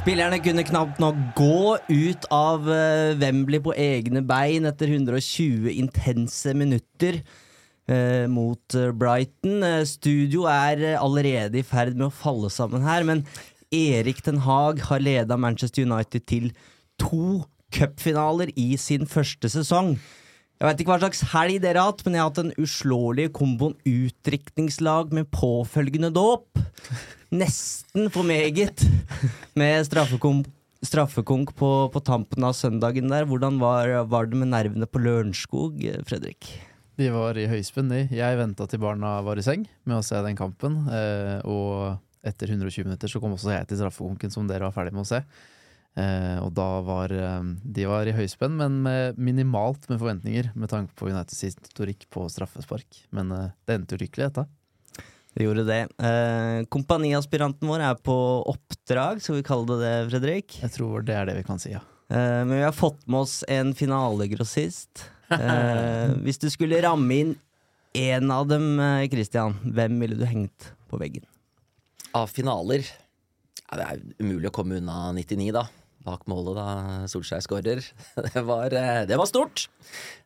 Spillerne kunne knapt nok gå ut av eh, Wembley på egne bein etter 120 intense minutter eh, mot eh, Brighton. Eh, studio er allerede i ferd med å falle sammen her, men Erik Den Haag har leda Manchester United til to cupfinaler i sin første sesong. Jeg veit ikke hva slags helg dere har hatt, men jeg har hatt den uslåelige komboen utdrikningslag med påfølgende dåp. Nesten for meget med straffekonk, på, på tampen av søndagen der. Hvordan var, var det med nervene på Lørenskog, Fredrik? De var i høyspenn, de. Jeg venta til barna var i seng med å se den kampen. Eh, og etter 120 minutter så kom også jeg til straffekonken som dere var ferdig med å se. Eh, og da var eh, De var i høyspenn, men med minimalt med forventninger med tanke på Uniteds historikk på straffespark. Men eh, det endte ulykkelig, dette. Det gjorde det. Eh, kompaniaspiranten vår er på oppdrag, skal vi kalle det det, Fredrik? Jeg tror det er det vi kan si, ja. Eh, men vi har fått med oss en finalegrossist. Eh, hvis du skulle ramme inn én av dem, eh, Christian, hvem ville du hengt på veggen? Av finaler ja, Det er umulig å komme unna 99, da. Bak målet da Solskjær skårer. Det var, eh, det var stort!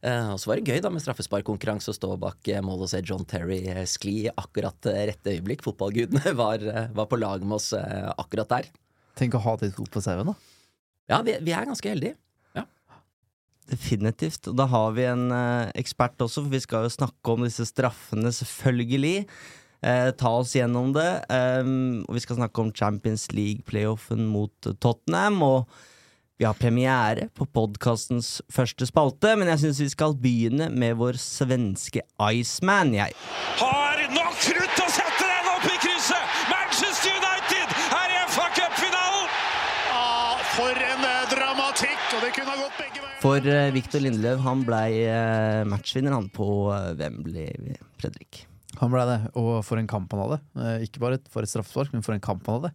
Eh, Og så var det gøy da med straffesparkkonkurranse å stå bak eh, målet og se John Terry skli i akkurat rette øyeblikk. Fotballgudene var, var på lag med oss akkurat der. Tenk å ha de to på CV-en, da. Ja, vi, vi er ganske heldige. Definitivt. Og da har vi en ekspert også, for vi skal jo snakke om disse straffene, selvfølgelig. Eh, ta oss gjennom det. Um, og vi skal snakke om Champions League-playoffen mot eh, Tottenham. Og vi har premiere på podkastens første spalte, men jeg syns vi skal begynne med vår svenske Iceman, jeg. har nok krutt å sette den opp i krysset! Manchester United er i FA Cup-finalen! for en eh, dramatikk, og det kunne ha gått begge veier. For Viktor Lindeløv han blei matchvinner han på Wembley, Fredrik. Han ble det, og for en kamp han hadde. Eh, ikke bare for et straffespark, men for en kamp han hadde.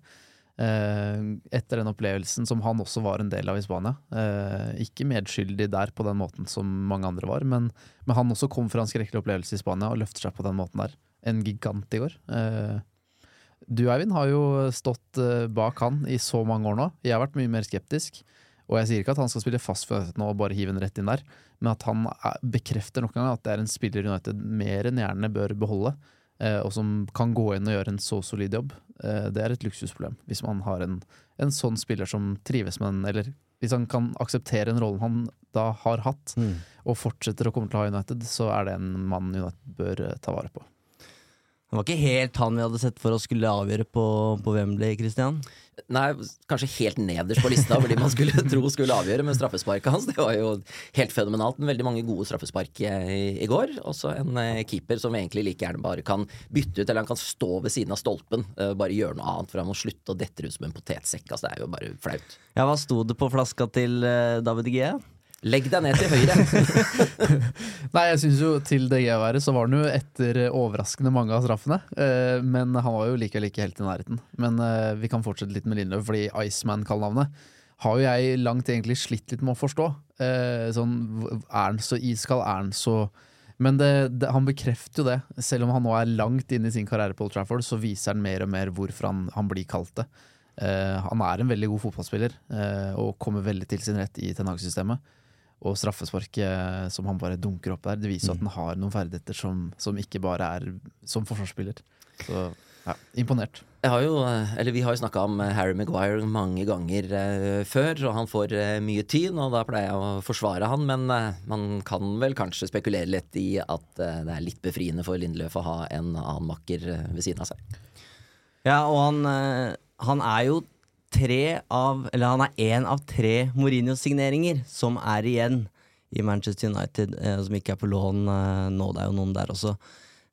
Eh, etter den opplevelsen som han også var en del av i Spania. Eh, ikke medskyldig der på den måten som mange andre var, men, men han også kom fra en skrekkelig opplevelse i Spania og løfter seg på den måten der. En gigant i går. Du Eivind har jo stått bak han i så mange år nå. Jeg har vært mye mer skeptisk. Og jeg sier ikke at han skal spille fast for nå og bare hive den rett inn der, men at han er, bekrefter nok en gang at det er en spiller United mer enn gjerne bør beholde, eh, og som kan gå inn og gjøre en så solid jobb. Eh, det er et luksusproblem hvis man har en, en sånn spiller som trives med den, eller hvis han kan akseptere den rollen han da har hatt, og fortsetter å komme til å ha United, så er det en mann United bør eh, ta vare på. Det var ikke helt han vi hadde sett for oss skulle avgjøre på, på Wembley, Christian. Nei, kanskje helt nederst på lista de man skulle tro skulle avgjøre med straffesparket hans. Det var jo helt fenomenalt. Men veldig mange gode straffespark eh, i, i går. Også en eh, keeper som egentlig like gjerne bare kan bytte ut, eller han kan stå ved siden av stolpen. eh, bare gjøre noe annet, for han må slutte å dette ut som en potetsekk. Altså, det er jo bare flaut. Ja, Hva sto det på flaska til eh, David Gea? Legg deg ned til høyre. Nei, jeg syns jo til det være så var han jo etter overraskende mange av straffene. Eh, men han var jo likevel ikke helt i nærheten. Men eh, vi kan fortsette litt med Lindløv, fordi Iceman-kallenavnet har jo jeg langt egentlig slitt litt med å forstå. Eh, sånn, er han så iskald, er han så Men det, det, han bekrefter jo det. Selv om han nå er langt inne i sin karriere på Old Trafford, så viser han mer og mer hvorfor han, han blir kalt det. Uh, han er en veldig god fotballspiller uh, og kommer veldig til sin rett i Ten Hag-systemet. Og straffesparket som han bare dunker opp der, det viser at han har noen ferdigheter som, som ikke bare er som forsvarsspiller. Så ja, imponert. Jeg har jo, eh, eller Vi har jo snakka om eh, Harry Maguire mange ganger eh, før, og han får eh, mye tyn, og da pleier jeg å forsvare han, men eh, man kan vel kanskje spekulere litt i at eh, det er litt befriende for Lindløf å ha en annen makker eh, ved siden av seg. Ja, og han, eh, han er jo tre av Eller han er én av tre Mourinho-signeringer som er igjen i Manchester United, eh, som ikke er på lån eh, nå. Det er jo noen der også.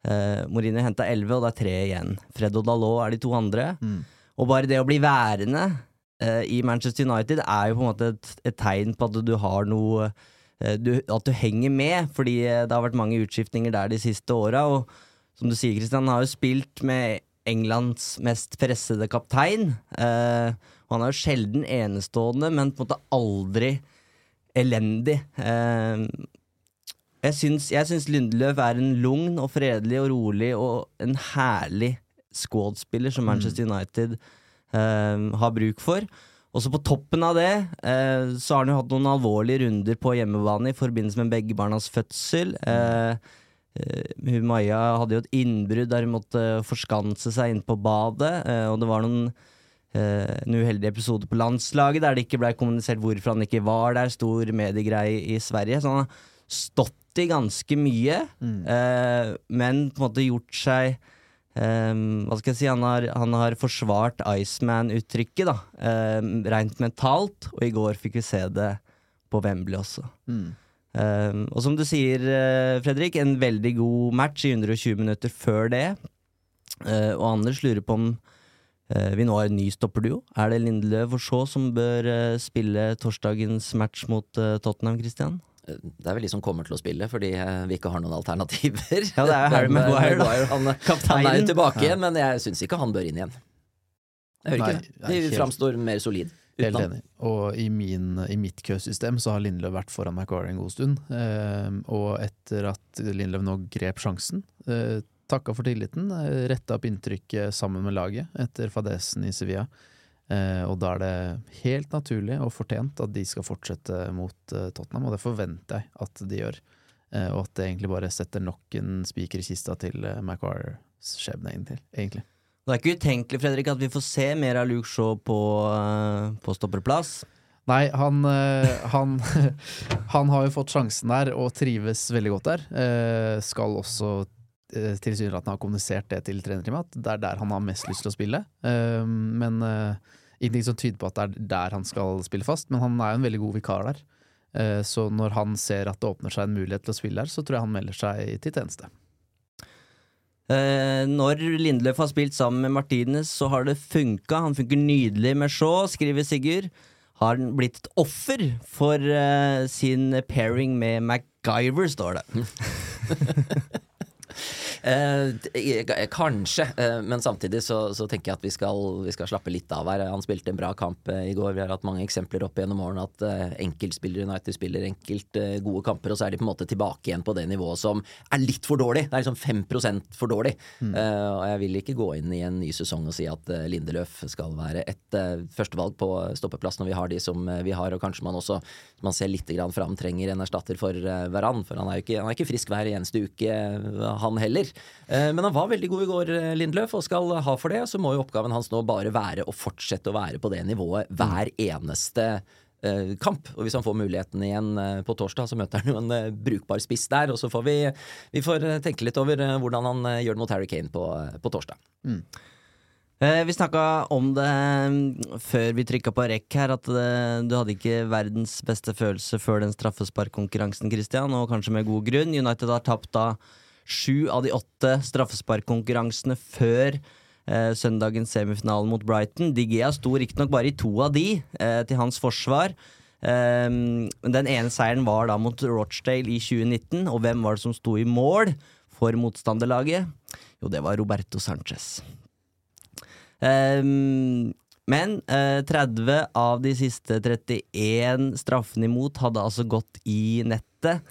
Eh, Mourinho henta elleve, og det er tre igjen. Fred og Dalot er de to andre. Og bare det å bli værende eh, i Manchester United er jo på en måte et, et tegn på at du har noe eh, du, At du henger med, fordi eh, det har vært mange utskiftninger der de siste åra. Og som du sier, Christian, han har jo spilt med Englands mest pressede kaptein. Eh, han er jo sjelden enestående, men på en måte aldri elendig. Eh, jeg syns, jeg syns Lindeløf er en lugn og fredelig og rolig og en herlig squad-spiller som Manchester United eh, har bruk for. Også på toppen av det eh, så har han jo hatt noen alvorlige runder på hjemmebane i forbindelse med begge barnas fødsel. Eh, eh, hun Maja hadde jo et innbrudd der hun måtte forskanse seg inn på badet, eh, og det var noen eh, en uheldig episode på landslaget der det ikke ble kommunisert hvorfor han ikke var der. Stor mediegreie i Sverige. Så han har stått i ganske mye, eh, men på en måte gjort seg Um, Hva skal jeg si? Han har, han har forsvart Iceman-uttrykket, da. Um, rent mentalt. Og i går fikk vi se det på Wembley også. Eh, og som du sier, eh, Fredrik, en veldig god match i 120 minutter før det. Eh, og Anders lurer på om eh, vi nå har en ny stopperduo. Er det Lindeløv og Shaw som bør spille torsdagens match mot Tottenham, Christian? Det er vel de som kommer til å spille, fordi vi ikke har noen alternativer. Ja, det er Harry Maguire, da. han, han er jo tilbake igjen, men jeg syns ikke han bør inn igjen. Jeg hører Nei, ikke det. De framstår mer solid. Helt enig. Og i, min, i mitt køsystem så har Lindløv vært foran Maguire en god stund. Eh, og etter at Lindløv nå grep sjansen, eh, takka for tilliten, eh, retta opp inntrykket sammen med laget etter fadesen i Sevilla. Eh, og da er det helt naturlig og fortjent at de skal fortsette mot eh, Tottenham, og det forventer jeg at de gjør. Eh, og at det egentlig bare setter nok en spiker i kista til eh, Maguires skjebne, egentlig. Det er ikke utenkelig Fredrik, at vi får se mer av Luke Shaw på, eh, på stopperplass. Nei, han, eh, han, han har jo fått sjansen der og trives veldig godt der. Eh, skal også tilsynelatende ha kommunisert det til trenerteamet, at det er der han har mest lyst til å spille. Men ingenting som tyder på at det er der han skal spille fast. Men han er jo en veldig god vikar der. Så når han ser at det åpner seg en mulighet til å spille der, så tror jeg han melder seg til tjeneste. Eh, når Lindeløf har spilt sammen med Martinez, så har det funka. Han funker nydelig med Shaw, skriver Sigurd. Har han blitt et offer for eh, sin pairing med MacGyver, står det. Eh, kanskje, eh, men samtidig så, så tenker jeg at vi skal, vi skal slappe litt av her. Han spilte en bra kamp eh, i går. Vi har hatt mange eksempler opp gjennom årene at eh, enkeltspillere i United spiller enkelt eh, gode kamper, og så er de på en måte tilbake igjen på det nivået som er litt for dårlig. Det er liksom 5% for dårlig. Eh, og jeg vil ikke gå inn i en ny sesong og si at Lindeløf skal være et førstevalg på stoppeplass når vi har de som vi har, og kanskje man også man ser litt grann fram trenger en erstatter for eh, Varan, for han er jo ikke, han er ikke frisk hver eneste uke, han heller. Eh, men han var veldig god i går, eh, Lindløf, og skal ha for det. Så må jo oppgaven hans nå bare være å fortsette å være på det nivået hver eneste eh, kamp. Og hvis han får muligheten igjen på torsdag, så møter han jo en brukbar spiss der. Og så får vi, vi får tenke litt over hvordan han gjør det mot Harry Kane på, på torsdag. Mm. vi snakka om det mm, før vi trykka på rekk her, at du hadde ikke verdens beste følelse før den straffesparkkonkurransen, Christian, og kanskje med god grunn. United har tapt da sju av de åtte straffesparkkonkurransene før eh, søndagens semifinale mot Brighton. Digea sto riktignok bare i to av de, eh, til hans forsvar. Eh, den ene seieren var da mot Rochdale i 2019, og hvem var det som sto i mål for motstanderlaget? Jo, det var Roberto Sanchez. Ehm, men eh, 30 av de siste 31 straffene imot hadde altså gått i nettet.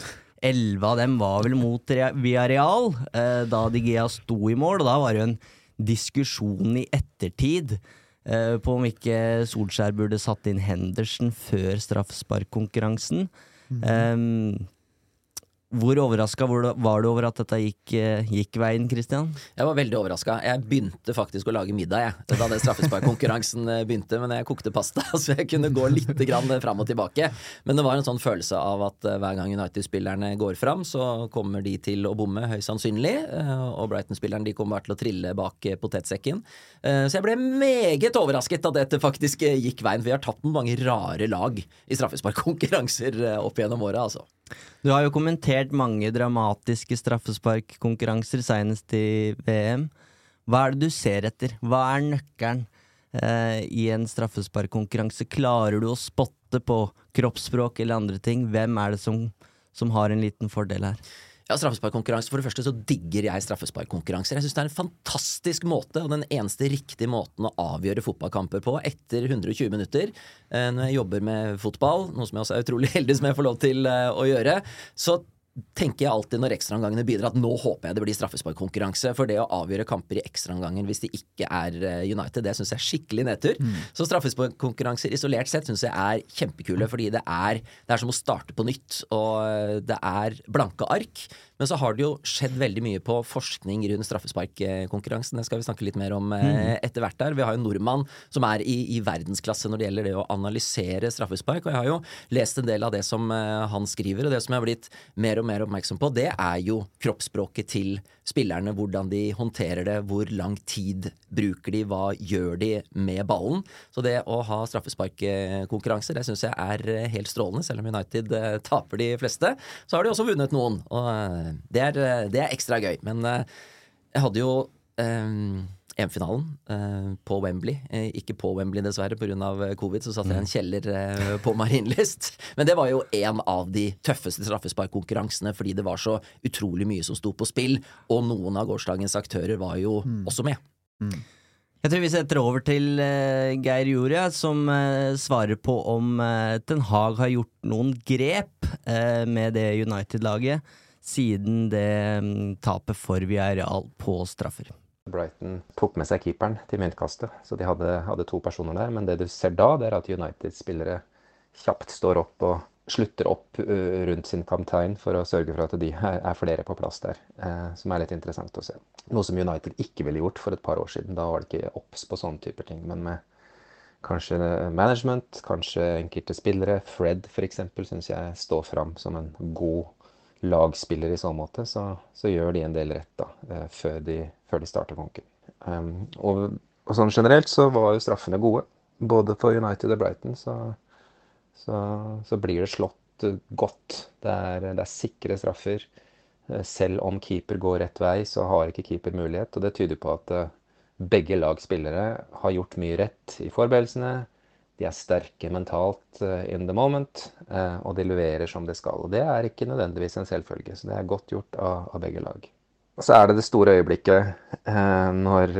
11 av dem var vel mot Rea- Villarreal, eh, da De Gea sto i mål. Og da var det jo en diskusjon i ettertid eh, på om ikke Solskjær burde satt inn Henderson før straffesparkkonkurransen. Ehm, Hvor overraska var du over at dette gikk, eh, gikk veien, Christian? Jeg var veldig overraska. Jeg begynte faktisk å lage middag jeg, da det straffesparkkonkurransen eh, begynte. Men jeg kokte pasta, så jeg kunne gå litt grann fram og tilbake. Men det var en sånn følelse av at eh, hver gang United-spillerne går fram, så kommer de til å bomme, høyst sannsynlig. Og Brighton-spilleren de kommer bare til å trille bak potetsekken. Så jeg ble meget overrasket at dette faktisk gikk veien. For vi har tatt mange rare lag i straffesparkkonkurranser opp gjennom året, altså. Du har jo kommentert mange dramatiske straffesparkkonkurranser, senest i VM. Hva er det du ser etter? Hva er nøkkelen eh, i en straffesparkkonkurranse? Klarer du å spotte på kroppsspråk eller andre ting? Hvem er det som, som har en liten fordel her? Ja, straffesparkkonkurranse. For det første så digger jeg straffesparkkonkurranser. Jeg syns det er en fantastisk måte, og den eneste riktige måten å avgjøre fotballkamper på etter 120 minutter. Eh, når jeg jobber med fotball, noe som jeg også er utrolig heldig som jeg får lov til eh, å gjøre, så tenker jeg alltid når ekstraomgangene begynner at nå håper jeg det blir straffesparkkonkurranse. For det å avgjøre kamper i ekstraomganger hvis de ikke er eh, United, det syns jeg er skikkelig nedtur. Mm. Så straffesparkkonkurranser isolert sett syns jeg er kjempekule, fordi det er, det er som å starte på nytt. Og det er blanke ark. Men så har det jo skjedd veldig mye på forskning rundt straffesparkkonkurransen. Det skal vi snakke litt mer om eh, mm. etter hvert der. Vi har jo en nordmann som er i, i, verdensklasse når det gjelder det å analysere straffespark. Og jeg har jo lest en del av det som eh, han skriver, og det som jeg har blitt mer og mer oppmerksom på, det er jo kroppsspråket til spillerne. Hvordan de håndterer det, hvor lang tid bruker de, hva gjør de med ballen. Så det å ha straffesparkkonkurranser, det syns jeg er eh, helt strålende. Selv om United taper de fleste, så har de også vunnet noen. og det er, det er, ekstra gøy. Men eh, jeg hadde jo um, EM-finalen på Wembley. Ikke på Wembley, dessverre, pga. covid. Så satt jeg i en mm. kjeller på Marienlyst. Men det var jo en av de tøffeste straffesparkkonkurransene, fordi det var så utrolig mye som sto på spill. Og noen av gårsdagens aktører var jo mm. også med. Mm. Jeg tror vi setter over til Geir Juria, som svarer på om Ten Hag har gjort noen grep med det United-laget siden det mm, tapet for Villarreal på straffer. Brighton tok med seg keeperen til myntkastet, så de hadde, hadde, to personer der. Men det du ser da, det er at United-spillere kjapt står opp og slutter opp rundt sin kaptein for å sørge for at de er flere på plass der. Eh, som er litt interessant å se. Noe som United ikke ville gjort for et par år siden. Da var det ikke obs på sånne typer ting. Men med kanskje management, kanskje enkelte spillere, Fred f.eks., syns jeg står fram som en god lagspiller i så måte, så, så, gjør de en del rett da, eh, før de, før de starter konken. Um, og, og, sånn generelt så var jo straffene gode. Både for United og Brighton så, så, så blir det slått godt. Det er, det er, sikre straffer. Uh, selv om keeper går rett vei, så har ikke keeper mulighet. Og det tyder på at uh, begge lagspillere har gjort mye rett i forberedelsene de er sterke mentalt uh, in the moment, uh, og de leverer som de skal. Og det er ikke nødvendigvis en selvfølge, så det er godt gjort av, av begge lag. Og så er det det store øyeblikket uh, når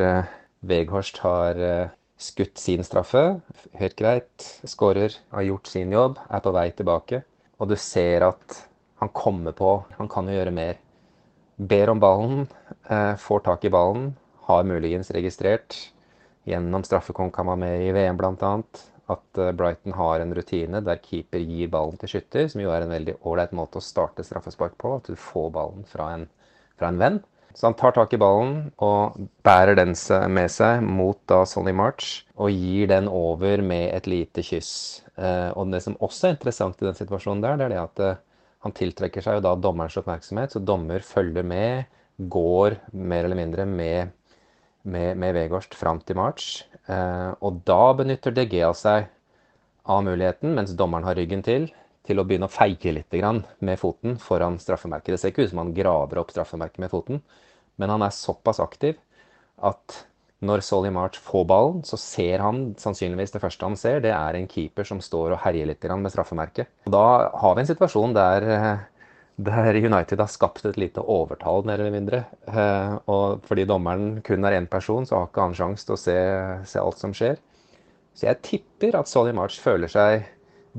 Veghorst har skutt sin straffe. Helt greit. Skårer, har gjort sin jobb, er på vei tilbake. Og du ser at han kommer på. Han kan jo gjøre mer. Ber om ballen, får tak i ballen, har muligens registrert gjennom straffekonk han var med i VM bl.a at eh, Brighton har en rutine der keeper gir ballen til skytter, som jo er en veldig ålreit måte å starte straffespark på. At du får ballen fra en, fra en venn. Så han tar tak i ballen og bærer den med seg mot da Sonny March og gir den over med et lite kyss. Eh, og det som også er interessant i den situasjonen der, det er det at eh, han tiltrekker seg jo da dommerens oppmerksomhet, så dommer følger med, går mer eller mindre med med, med Vegårst fram til March. Eh, og da benytter DG av seg av muligheten, mens dommeren har ryggen til, til å begynne å feige litt med foten foran straffemerket. Det ser ikke ut som han graver opp straffemerket med foten, men han er såpass aktiv at når Solly March får ballen, så ser han sannsynligvis det første han ser, det er en keeper som står og herjer litt med straffemerket. Og da har vi en situasjon der eh, der United har skapt et lite overtall, mer eller mindre. Eh, og fordi dommeren kun er én person, så har ikke han sjanse til å se, se, alt som skjer. Så jeg tipper at Solly March føler seg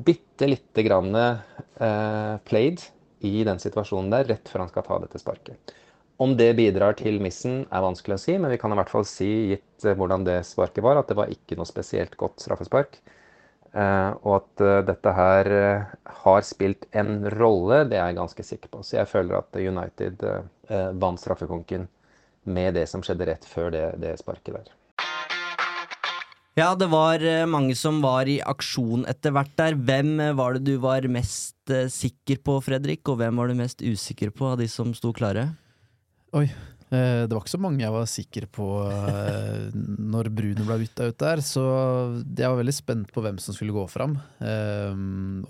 bitte lite grann eh, played i den situasjonen der, rett før han skal ta dette sparket. Om det bidrar til missen, er vanskelig å si, men vi kan i hvert fall si, gitt eh, hvordan det sparket var, at det var ikke noe spesielt godt straffespark. Eh, og at eh, dette her eh, har spilt en rolle, det er jeg ganske sikker på. Så jeg føler at United vant straffekonken med det som skjedde rett før det, det sparket der. Ja, det var mange som var i aksjon etter hvert der. Hvem var det du var mest sikker på, Fredrik, og hvem var du mest usikker på av de som sto klare? Oi. Eh, det var ikke så mange jeg var sikker på eh, når Bruno ble bytta ut der, så jeg var veldig spent på hvem som skulle gå fram. Eh,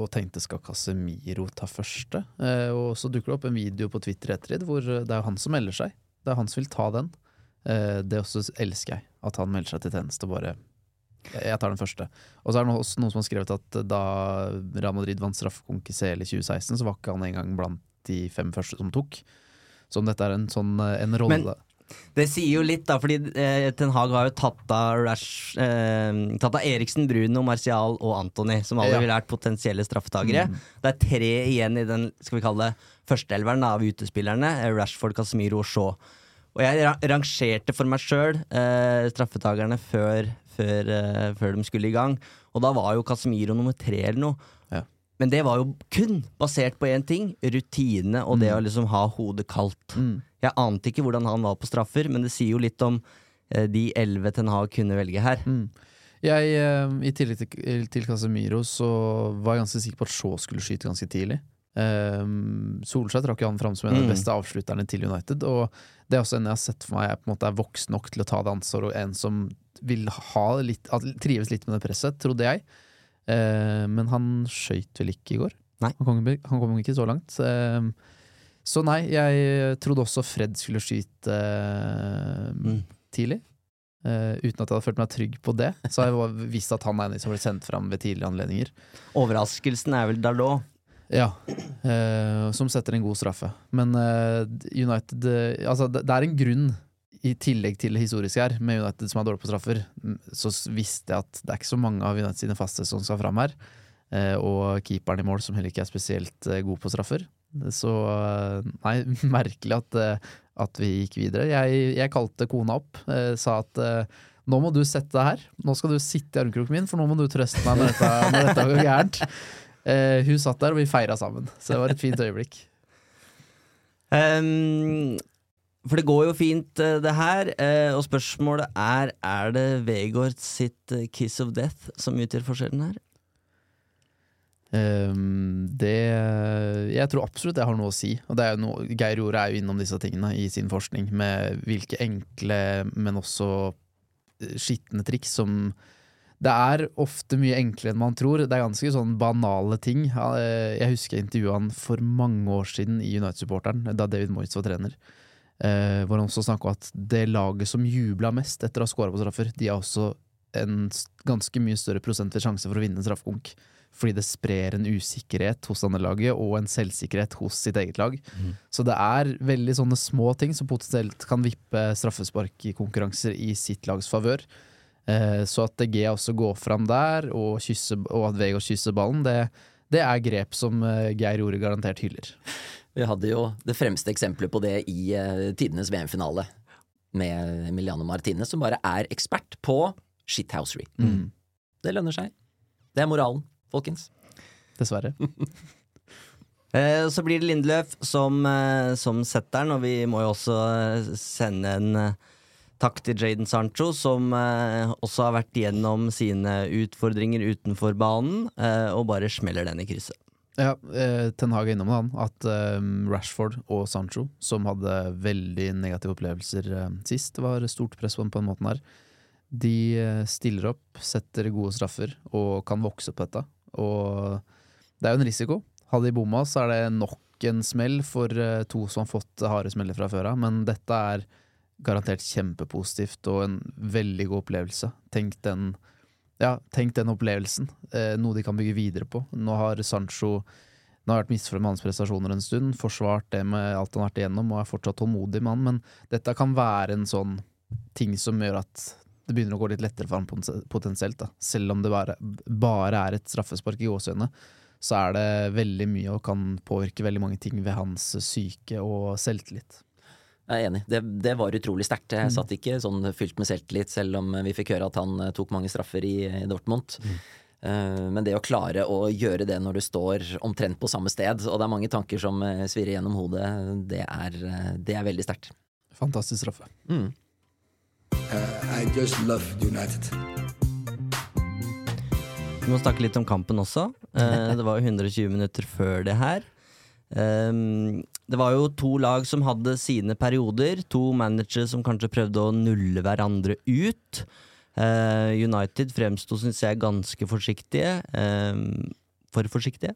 og tenkte skal Casemiro ta første? Og så dukker det opp en video på Twitter etter det, hvor det er han som melder seg. Det er han som vil ta den. Det også elsker jeg, at han melder seg til tjeneste og bare jeg tar den første. Og så er det også noen som har skrevet at da Real Madrid vant straffekonkurranse i 2016, så var ikke han engang blant de fem første som tok. Så om dette er en sånn eh, en rolle Men- Det sier jo litt, da, fordi eh, Ten Hag har jo tatt av, Rash, eh, tatt av Eriksen, Bruno, Martial og Antony, som alle Ja. ville vært potensielle straffetagere. Det er tre igjen i den skal vi kalle det, førsteelveren av utespillerne. eh, Rashford, Casemiro og Shaw. Og jeg rangerte for meg sjøl eh, straffetagerne før, før, eh, før de skulle i gang. Og da var jo Casemiro nummer tre eller noe. Ja. Men det var jo kun basert på én ting, rutine og det å liksom ha hodet kaldt. Mm. Jeg ante ikke hvordan han var på straffer, men det sier jo litt om eh, de elleve Ten Hag kunne velge her. Mm. Jeg, eh, I tillegg til, til Casemiro så var jeg ganske sikker på at Shaw skulle skyte ganske tidlig. Um, Solskjær trakk jo han fram som en av de Mm. beste avslutterne til United. Og det er også en jeg har sett for meg er, på en måte er voksen nok til å ta det ansvaret, og en som vil ha litt, trives litt med det presset, trodde jeg. Eh, men han skøyt vel ikke i går? Nei. Han kom, han kom ikke så langt. Eh, så nei, jeg trodde også Fred skulle skyte eh, Mm. tidlig. Uh, uten at jeg hadde følt meg trygg på det. Så har jeg visst at han er en som ble sendt fram ved tidligere anledninger. Overraskelsen er vel Dalot. Ja, uh, som setter en god straffe. Men uh, United Altså, det, det er en grunn, i tillegg til det historiske her, med United som er dårlig på straffer. Så visste jeg at det er ikke så mange av United sine faste som skal fram her. Eh, og keeperen i mål, som heller ikke er spesielt eh, god på straffer. Så eh, nei, merkelig at, at vi gikk videre. Jeg, jeg kalte kona opp, sa at nå må du sette deg her. Nå skal du sitte i armkroken min, for nå må du trøste meg når dette, når dette går gærent. Hun satt der, og vi feira sammen. Så det var et fint øyeblikk. Ehm, for det går jo fint, eh, det her. eh, og spørsmålet er Er det Vegard sitt eh, kiss of death som utgjør forskjellen her? Um, det Jeg tror absolutt det har noe å si. Og det er jo noe, Geir Jorde er jo innom disse tingene i sin forskning, med hvilke enkle, men også skitne triks som Det er ofte mye enklere enn man tror. Det er ganske sånn banale ting. Jeg husker jeg intervjua han for mange år siden i United-supporteren, da David Moyes var trener. Eh, hvor han også snakka om at det laget som jubla mest etter å ha skåra på straffer, de har også en ganske mye større prosentvis sjanse for å vinne straffekonk. Fordi det sprer en usikkerhet hos andre laget og en selvsikkerhet hos sitt eget lag. Så det er veldig sånne små ting som potensielt kan vippe straffespark i sitt lags favør. Eh, så at DG også går fram der, og, kysse, og at Vegard kysser ballen, det, det er grep som eh, Geir Jorde garantert hyller. Vi hadde jo det fremste eksempelet på det i uh, tidenes VM-finale. Med Emiliano Martinez, som bare er ekspert på shithousery. Mm. Det lønner seg. Det er moralen, folkens. Dessverre. Eh, så blir det Lindløf som, eh, som setter den, og vi må jo også sende en takk til Jaden Sancho, som også har vært gjennom sine utfordringer utenfor banen, og bare smeller den i krysset. Ja, eh, Ten Hag er innom det, han. At eh, Rashford og Sancho, som hadde veldig negative opplevelser eh, sist, det var stort press på dem på den måten her, de eh, stiller opp, setter gode straffer og kan vokse på dette. Og det er jo en risiko. Hadde de bomma, så er det nok en smell for to som har fått harde smeller fra før av, men dette er garantert kjempepositivt og en veldig god opplevelse. Tenk den ja, tenk den opplevelsen. Eh, noe de kan bygge videre på. Nå har Sancho nå har vært misfornøyd med hans prestasjoner en stund, forsvart det med alt han har vært igjennom, og er fortsatt tålmodig han, men dette kan være en sånn ting som gjør at det begynner å gå litt lettere for ham potensielt. Da. Selv om det bare, bare er et straffespark i gåseøynene, så er det veldig mye og kan påvirke veldig mange ting ved hans syke og selvtillit. Jeg er enig. Det, det var utrolig sterkt. Jeg satt ikke sånn fylt med selvtillit, selv om vi fikk høre at han eh, tok mange straffer i, i Dortmund. Mm. Eh, Men det å klare å gjøre det når du står omtrent på samme sted, og det er mange tanker som eh, svirrer gjennom hodet, det er, eh, det er veldig sterkt. Fantastisk straffe. Mm. I just love United. Vi må snakke litt om kampen også. Uh, det var jo 120 minutter før det her. Ehm, det var jo to lag som hadde sine perioder. To managere som kanskje prøvde å nulle hverandre ut. Uh, United fremsto, syns jeg, ganske forsiktige. Um, for forsiktige.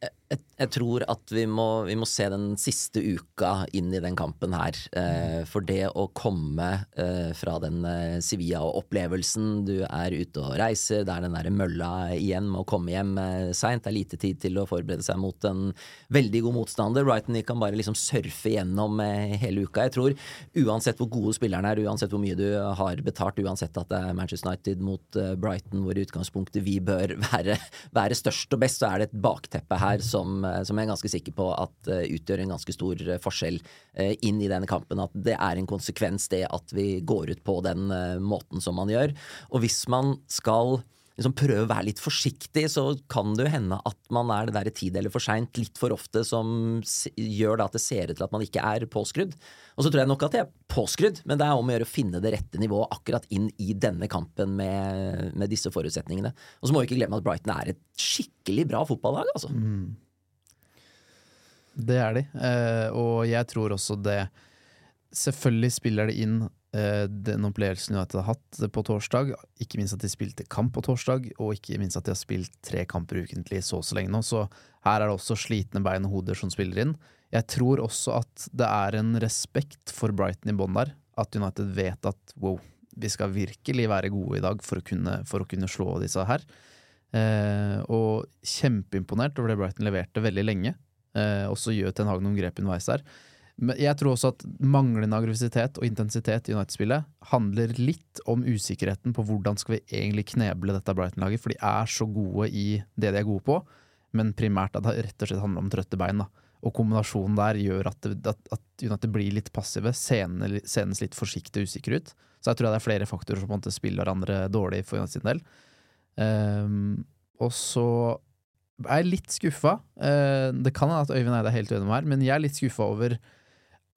jeg tror at vi må, vi må se den siste uka inn i den kampen her. Eh, for det å komme eh, fra den eh, Sevilla-opplevelsen, du er ute og reiser, det er den derre mølla igjen med å komme hjem eh, seint, det er lite tid til å forberede seg mot en veldig god motstander. Brighton kan bare liksom surfe gjennom hele uka. Jeg tror uansett hvor gode spillerne er, uansett hvor mye du har betalt, uansett at det er Manchester United mot Brighton, hvor i utgangspunktet vi bør være, være størst og best, så er det et bakteppe her som, som jeg er ganske sikker på at eh, utgjør en ganske stor eh, forskjell eh, inn i denne kampen. At det er en konsekvens, det at vi går ut på den eh, måten som man gjør. Og hvis man skal liksom prøve å være litt forsiktig, så kan det jo hende at man er det der tid eller for seint litt for ofte som gjør at det ser ut til at man ikke er påskrudd. Og så tror jeg nok at jeg er påskrudd, men det er om å gjøre å finne det rette nivået akkurat inn i denne kampen med, med disse forutsetningene. Og så må vi ikke glemme at Brighton er et skikkelig bra fotballag, altså. Det er de, eh, og jeg tror også det Selvfølgelig spiller det inn eh, den opplevelsen United har hatt på torsdag. Ikke minst at de spilte kamp på torsdag, og ikke minst at de har spilt tre kamper ukentlig så så lenge nå. Så her er det også slitne bein og hoder som spiller inn. Jeg tror også at det er en respekt for Brighton i bånn der. At United vet at wow, vi skal virkelig være gode i dag for å kunne, for å kunne slå disse her. Eh, og kjempeimponert over det Brighton leverte veldig lenge. Eh, og så gjør Ten Hag noen grep underveis der. Men jeg tror også at manglende aggressivitet og intensitet i United-spillet handler litt om usikkerheten på hvordan skal vi egentlig kneble dette Brighton-laget, for de er så gode i det de er gode på, men primært at det rett og slett handler om trøtte bein. da. Og kombinasjonen der gjør at, det, at, at United blir litt passive, senest senes litt forsiktig og usikre ut. Så jeg tror det er flere faktorer som på en måte spiller hverandre dårlig for United sin del. Um, og så er litt skuffa. Eh, det kan hende at Øyvind Eide er helt uenig med meg men jeg er litt skuffa over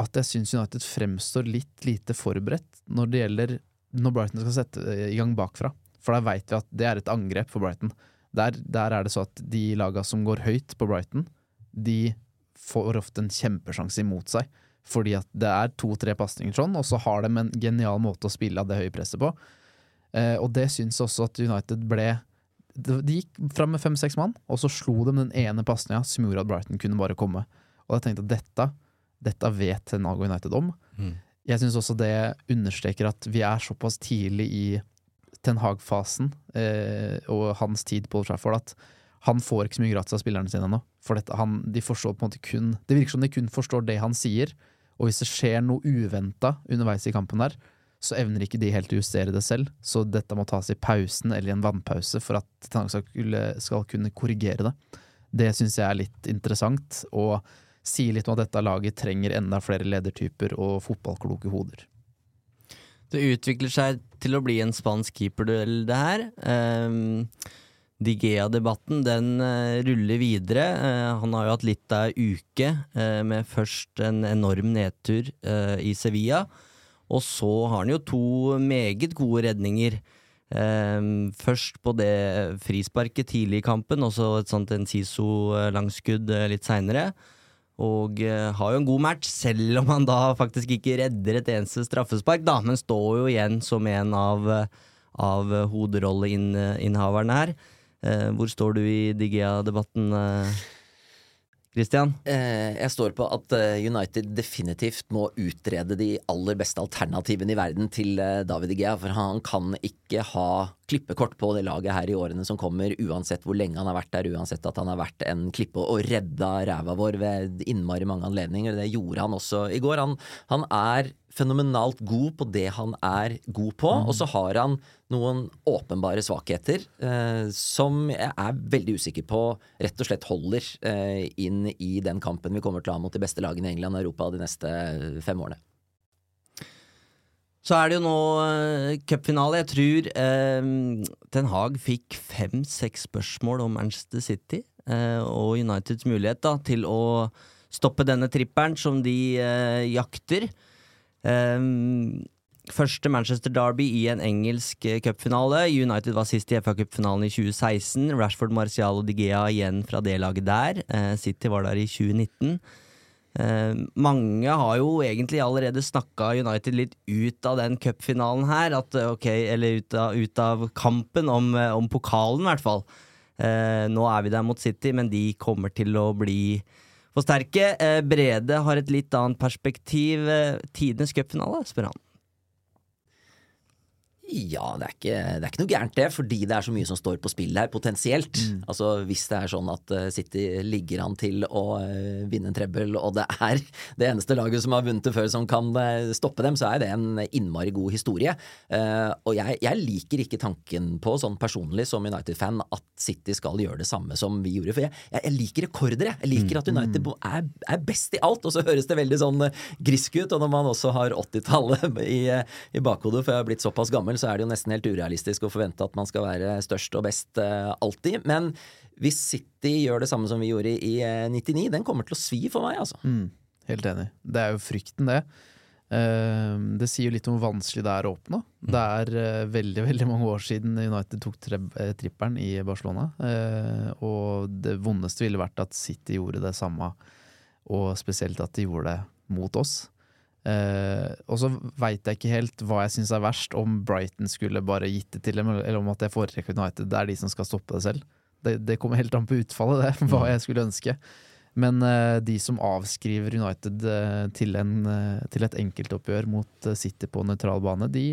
at jeg syns United fremstår litt lite forberedt når det gjelder når Brighton skal sette i gang bakfra. For da veit vi at det er et angrep for Brighton. Der, der er det så at de laga som går høyt på Brighton, de får ofte en kjempesjanse imot seg. Fordi at det er to-tre pasninger sånn, og så har de en genial måte å spille av det høye presset på. Eh, og det syns også at United ble De gikk fram med fem-seks mann, og så slo de den ene pasninga som gjorde at Brighton kunne bare komme. Og jeg tenkte at dette, dette vet og United om. Mm. Jeg syns også det understreker at vi er såpass tidlig i Ten Hag-fasen eh, og hans tid på Old Trafford at han får ikke så mye gratis av spillerne sine ennå. For dette, han, de forstår på en måte kun Det virker som de kun forstår det han sier. Og hvis det skjer noe uventa underveis i kampen der, så evner ikke de helt å justere det selv. Så dette må tas i pausen eller i en vannpause for at Tanaka skal, kunne- korrigere det. Det syns jeg er litt interessant, og sier litt om at dette laget trenger enda flere ledertyper og fotballkloke hoder. Det utvikler seg til å bli en spansk keeperduell, det her. Um, Digea-debatten den uh, ruller videre. Uh, han har jo hatt litt av ei uke uh, med først en enorm nedtur i Sevilla, og så har han jo to meget gode redninger. Um, først på det frisparket tidlig i kampen, og så et sånt Enciso-langskudd eh, litt seinere. Og eh, har jo en god match, selv om han da faktisk ikke redder et eneste straffespark, da, men står jo igjen som en av, eh, av hoderolleinnehaverne her. Eh, hvor står du i Digea-debatten, eh, Christian? Eh, jeg står på at eh, United definitivt må utrede de aller beste alternativene i verden til eh, David Igea, for han kan ikke ha klippekort på det laget her i årene som kommer, uansett hvor lenge han har vært der, uansett at han har vært en klippe og redda ræva vår ved innmari mange anledninger. Det gjorde han også i går. Han, han er fenomenalt god på det han er god på, og så har han noen åpenbare svakheter eh, som jeg er veldig usikker på rett og slett holder eh, inn i den kampen vi kommer til å ha mot de beste lagene i England og Europa de neste fem årene. Så er det jo nå uh, cupfinale. Jeg tror uh, Ten Hag fikk fem-seks spørsmål om Manchester City uh, og Uniteds mulighet da, til å stoppe denne tripperen som de uh, jakter. Første Manchester Derby i en engelsk cupfinale. United var sist i FA-cupfinalen i 2016. Rashford, Marcial og Digea igjen fra det laget der. City var der i 2019. Uh, mange har jo egentlig allerede snakka United litt ut av den cupfinalen her. At, okay, eller ut av, ut av kampen om, om, pokalen, i hvert fall. Uh, nå er vi der mot City, men de kommer til å bli for sterke. Uh, Brede har et litt annet perspektiv. tidenes cupfinale, spør han. Ja, det er, ikke, det er, ikke, noe gærent det, fordi det er så mye som står på spill her, potensielt. Mm. Altså Hvis det er sånn at uh, City ligger an til å uh, vinne en trebbel, og det er det eneste laget som har vunnet det før som kan uh, stoppe dem, så er det en innmari god historie. og jeg, jeg, liker ikke tanken på, sånn personlig som United-fan, at City skal gjøre det samme som vi gjorde. For jeg, jeg, liker rekorder, jeg. Jeg liker at United mm. er, er, best i alt, og så høres det veldig sånn grisk ut. Og når man også har 80-tallet i, i bakhodet, for jeg har blitt såpass gammel, så er det jo nesten helt urealistisk å forvente at man skal være størst og best uh, alltid. Men hvis City gjør det samme som vi gjorde i, i 99, den kommer til å svi for meg, altså. Mm, helt enig. Det er jo frykten, det. Uh, det sier jo litt om hvor vanskelig det er å oppnå. Mm. Det er uh, veldig veldig mange år siden United tok trippelen i Barcelona. og det vondeste ville vært at City gjorde det samme, og spesielt at de gjorde det mot oss. Uh, og så veit jeg ikke helt hva jeg syns er verst, om Brighton skulle bare gitt det til dem, eller om at jeg foretrekker United. Det er de som skal stoppe det selv. Det, det kommer helt an på utfallet, det, hva mm. jeg skulle ønske. Men uh, de som avskriver United uh, til, en, til, et enkeltoppgjør mot City på nøytral bane, de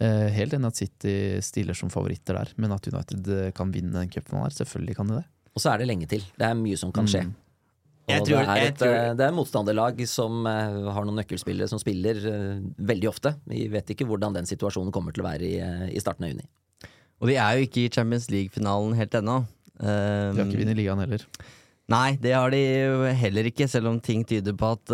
Helt enig at City stiller som favoritter der, men at United kan vinne den cupen her, selvfølgelig kan de det. Og så er det lenge til. Det er mye som kan skje. Mm. Tror, det, er et, tror... det er motstanderlag som uh, har noen nøkkelspillere som spiller uh, veldig ofte. Vi vet ikke hvordan den situasjonen kommer til å være i, uh, i starten av juni. Og de er jo ikke i Champions League-finalen helt ennå. Um, de har ikke vunnet ligaen heller. Nei, det har de heller ikke, selv om ting tyder på at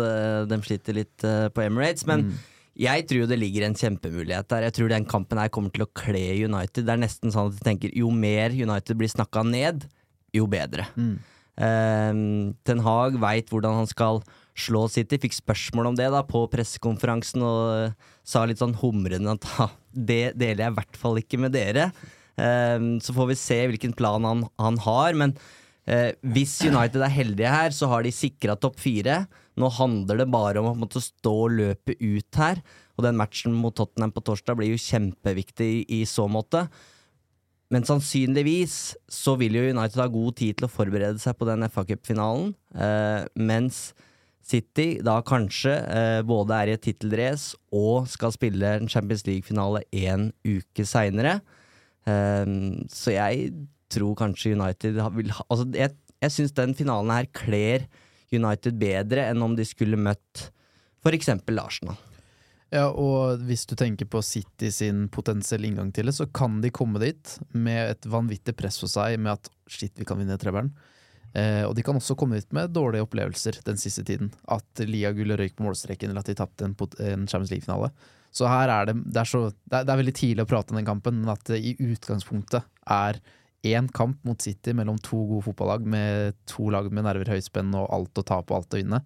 de sliter litt på Emirates. Men mm. jeg tror det ligger en kjempemulighet der. Jeg tror den kampen her kommer til å kle United. Det er nesten sånn at de tenker jo mer United blir snakka ned, jo bedre. Mm. Uh, Ten Hag veit hvordan han skal slå City. Fikk spørsmål om det da på pressekonferansen og uh, sa litt sånn humrende at ha, det deler jeg i hvert fall ikke med dere. Uh, så får vi se hvilken plan han, han har. Men uh, hvis United er heldige her, så har de sikra topp fire. Nå handler det bare om å måtte stå og løpe ut her. Og den matchen mot Tottenham på torsdag blir jo kjempeviktig i, i så måte. Men sannsynligvis så vil jo United ha god tid til å forberede seg på den FA Cup-finalen, eh, mens City da kanskje eh, både er i et tittelrace og skal spille en Champions League-finale én uke seinere. Eh, så jeg tror kanskje United vil ha Altså, jeg, jeg syns den finalen her kler United bedre enn om de skulle møtt for eksempel Arsenal. Ja, og hvis du tenker på City sin potensielle inngang til det, så kan de komme dit med et vanvittig press for seg med at shit, vi kan vinne treberen. Eh, og de kan også komme dit med dårlige opplevelser den siste tiden. At Lia Gull røyk på målstreken, eller at de tapte en, en Champions League-finale. Så her er det det er, så, det, er, det er, veldig tidlig å prate om den kampen, men at det i utgangspunktet er én kamp mot City mellom to gode fotballag med to lag med nerver høyspenn og alt å tape og alt å vinne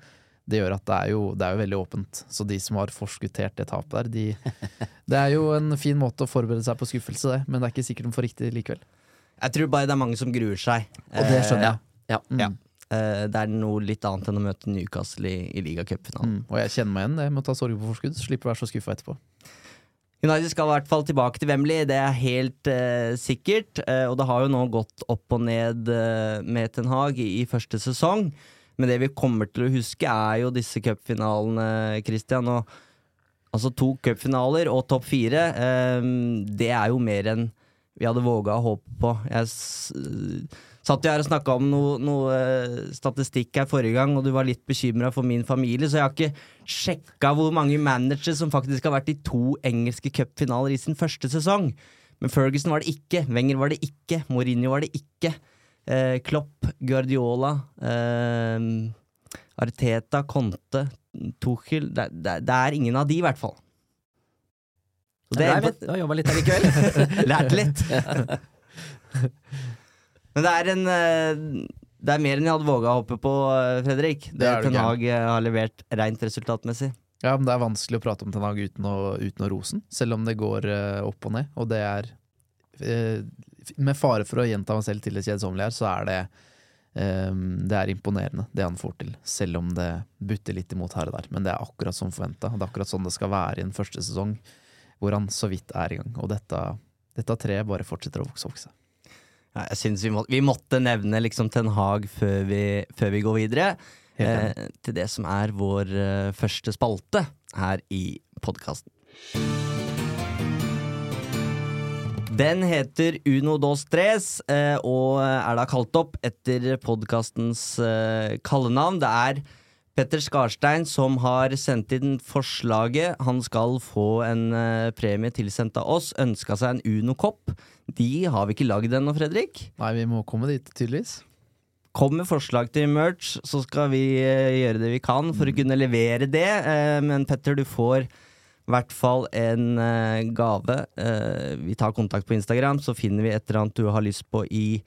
det gjør at det er, jo, det er, jo, veldig åpent. Så de som har forskuttert det tapet der, de, Det er jo en fin måte å forberede seg på skuffelse, det, men det er ikke sikkert de får riktig likevel. Jeg tror bare det er mange som gruer seg. Og det skjønner jeg. Ja. ja. Mm. Eh, det er noe litt annet enn å møte Newcastle i, i ligacupfinalen. Mm. Og jeg kjenner meg igjen det med å ta sorg på forskudd. Slipper å være så skuffa etterpå. United skal i hvert fall tilbake til Wembley, det er helt eh, sikkert. Eh, og det har jo nå gått opp og ned eh, med Ten Hag i, i første sesong. Men det vi kommer til å huske, er jo disse cupfinalene, Christian. Og altså to cupfinaler og topp fire, um, det er jo mer enn vi hadde våga å håpe på. Jeg satt jo her og snakka om noe, noe uh, statistikk her forrige gang, og du var litt bekymra for min familie, så jeg har ikke sjekka hvor mange managere som faktisk har vært i to engelske cupfinaler i sin første sesong. Men Ferguson var det ikke, Wenger var det ikke, Mourinho var det ikke. Eh, Klopp, Guardiola, eh, Arteta, Conte, Tuchel det, det, det, er ingen av de, i hvert fall. Og Det er, du har jobba litt her i kveld. Lært litt. Men det er en eh, Det er mer enn jeg hadde våga å hoppe på, eh, Fredrik. Det, Det Ten. Hag eh, har levert rent resultatmessig. Ja, men det er vanskelig å prate om Ten Hag uten å, uten å rose den, selv om det går opp og ned. Og det er eh, Med fare for å gjenta meg selv til det kjedsommelige her, så er det Um, Det er imponerende, det han får til. Selv om det butter litt imot her og der. Men det er akkurat som forventa. Det er akkurat sånn det skal være i en første sesong, hvor han så vidt er i gang. Og dette, dette treet bare fortsetter å vokse og vokse. Ja, jeg synes vi, må, vi måtte nevne liksom Ten Hag før vi, før vi går videre. Eh, til det som er vår uh, første spalte her i podkasten. Den heter Uno dos tres, eh, og er da kalt opp etter podkastens eh, kallenavn. Det er Petter Skarstein som har sendt inn forslaget. Han skal få en eh, premie tilsendt av oss. Ønska seg en Uno-kopp. De har vi ikke lagd ennå, Fredrik. Nei, vi må komme dit, tydeligvis. Kom med forslag til merch, så skal vi gjøre det vi kan for å kunne levere det. Men Petter, du får hvert fall en eh, gave. Eh, vi tar kontakt på Instagram, så finner vi et eller annet du har lyst på i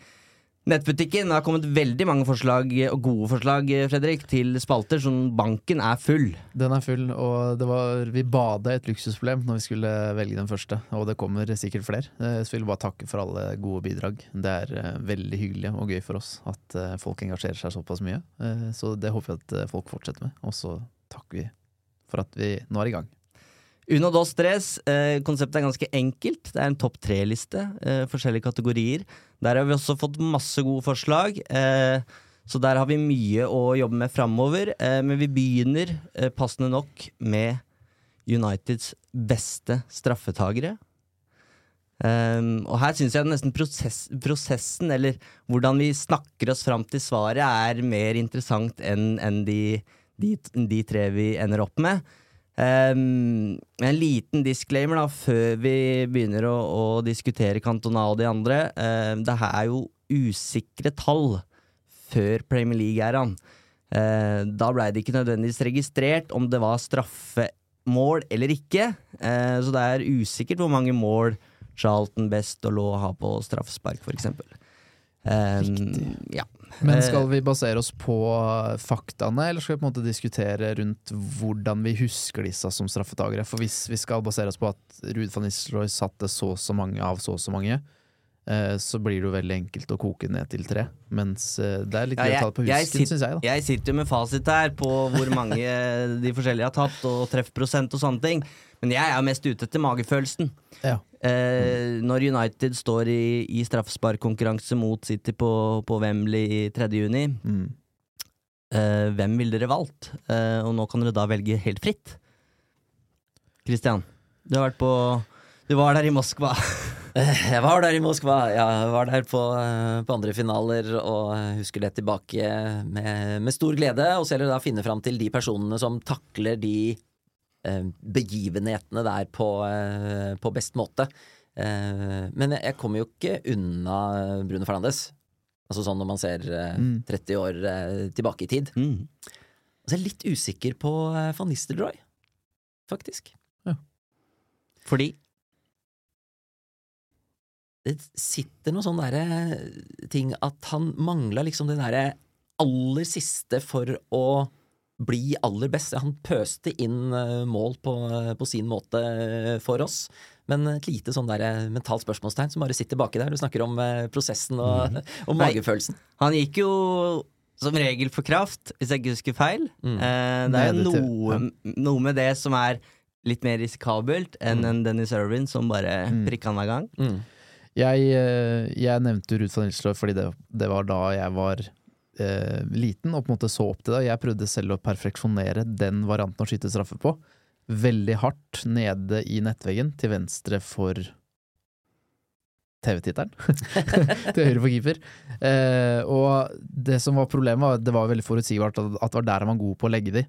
nettbutikken. Det har kommet veldig mange forslag, og gode forslag, eh, Fredrik, til spalter, så banken er full. Den er full, og var, vi bada et luksusproblem når vi skulle velge den første. Og det kommer sikkert flere. Så vi vil bare takke for alle gode bidrag. Det er veldig hyggelig og gøy for oss at folk engasjerer seg såpass mye. Så det håper vi at folk fortsetter med. Og så takker vi for at vi nå er i gang. Uno dos tres. Eh, konseptet er ganske enkelt. Det er en topp tre-liste. Eh, forskjellige kategorier. Der har vi også fått masse gode forslag. Eh, så der har vi mye å jobbe med framover. Eh, men vi begynner eh, passende nok med Uniteds beste straffetagere. Um, og her syns jeg nesten prosess, prosessen, eller hvordan vi snakker oss fram til svaret, er mer interessant enn en de, de, de tre vi ender opp med. Um, en liten disclaimer da før vi begynner å, å diskutere Cantona og de andre. Um, det her er jo usikre tall før Premier League-æraen. Uh, da blei det ikke nødvendigvis registrert om det var straffemål eller ikke. Uh, så det er usikkert hvor mange mål Charlton Best og Law har på straffespark, for eksempel. Riktig. ja. Men Eh, skal vi basere oss på faktaene, eller skal vi på en måte diskutere rundt hvordan vi husker disse som straffetagere? For hvis vi skal basere oss på at Ruud van Nistelrooy satte så og så mange av så og så mange, eh, så blir det jo veldig enkelt å koke ned til tre. Mens eh, det er litt Ja, å ta det på husken, syns jeg. da Jeg sitter jo med fasit her på hvor mange de forskjellige har tatt, og treffprosent og sånne ting. Men jeg er mest ute etter magefølelsen. Ja. Eh, når United står i, i straffesparkkonkurranse mot City på, på Wembley i 3. juni, Mm. eh, hvem ville dere valgt? Eh, og nå kan dere da velge helt fritt. Christian, du har vært på Du var der i Moskva. Jeg var der i Moskva. Jeg var der på, eh, på andre finaler og husker det tilbake med, med stor glede. Og så gjelder det å finne fram til de personene som takler de begivenhetene der på, eh, på best måte. Eh, men jeg, kommer jo ikke unna Bruno Fernandes. Altså sånn når man ser eh, Mm. 30 år eh, tilbake i tid. Mm. Så er jeg litt usikker på eh, van Nistelrooy, faktisk. Fordi det sitter noe sånn derre ting at han mangla liksom det derre aller siste for å bli aller best. Han pøste inn eh, mål på, på sin måte eh, for oss. Men et lite sånn der eh, mentalt spørsmålstegn som bare sitter baki der. Du snakker om eh, prosessen og, og Nei. magefølelsen. Han gikk jo som regel for kraft, hvis jeg ikke husker feil. Mm. Eh, det er jo noe, noe med det som er litt mer risikabelt enn en Dennis Irvin som bare Mm. prikka han hver gang. Mm. Jeg, eh, jeg nevnte Ruud van Nistelrooy fordi det, det var da jeg var eh, liten og på en måte så opp til det. Jeg prøvde selv å perfeksjonere den varianten å skyte straffe på. Veldig hardt nede i nettveggen, til venstre for TV-tittelen. til høyre for keeper. Eh, og det som var problemet, var det var veldig forutsigbart at det var der han var god på å legge de.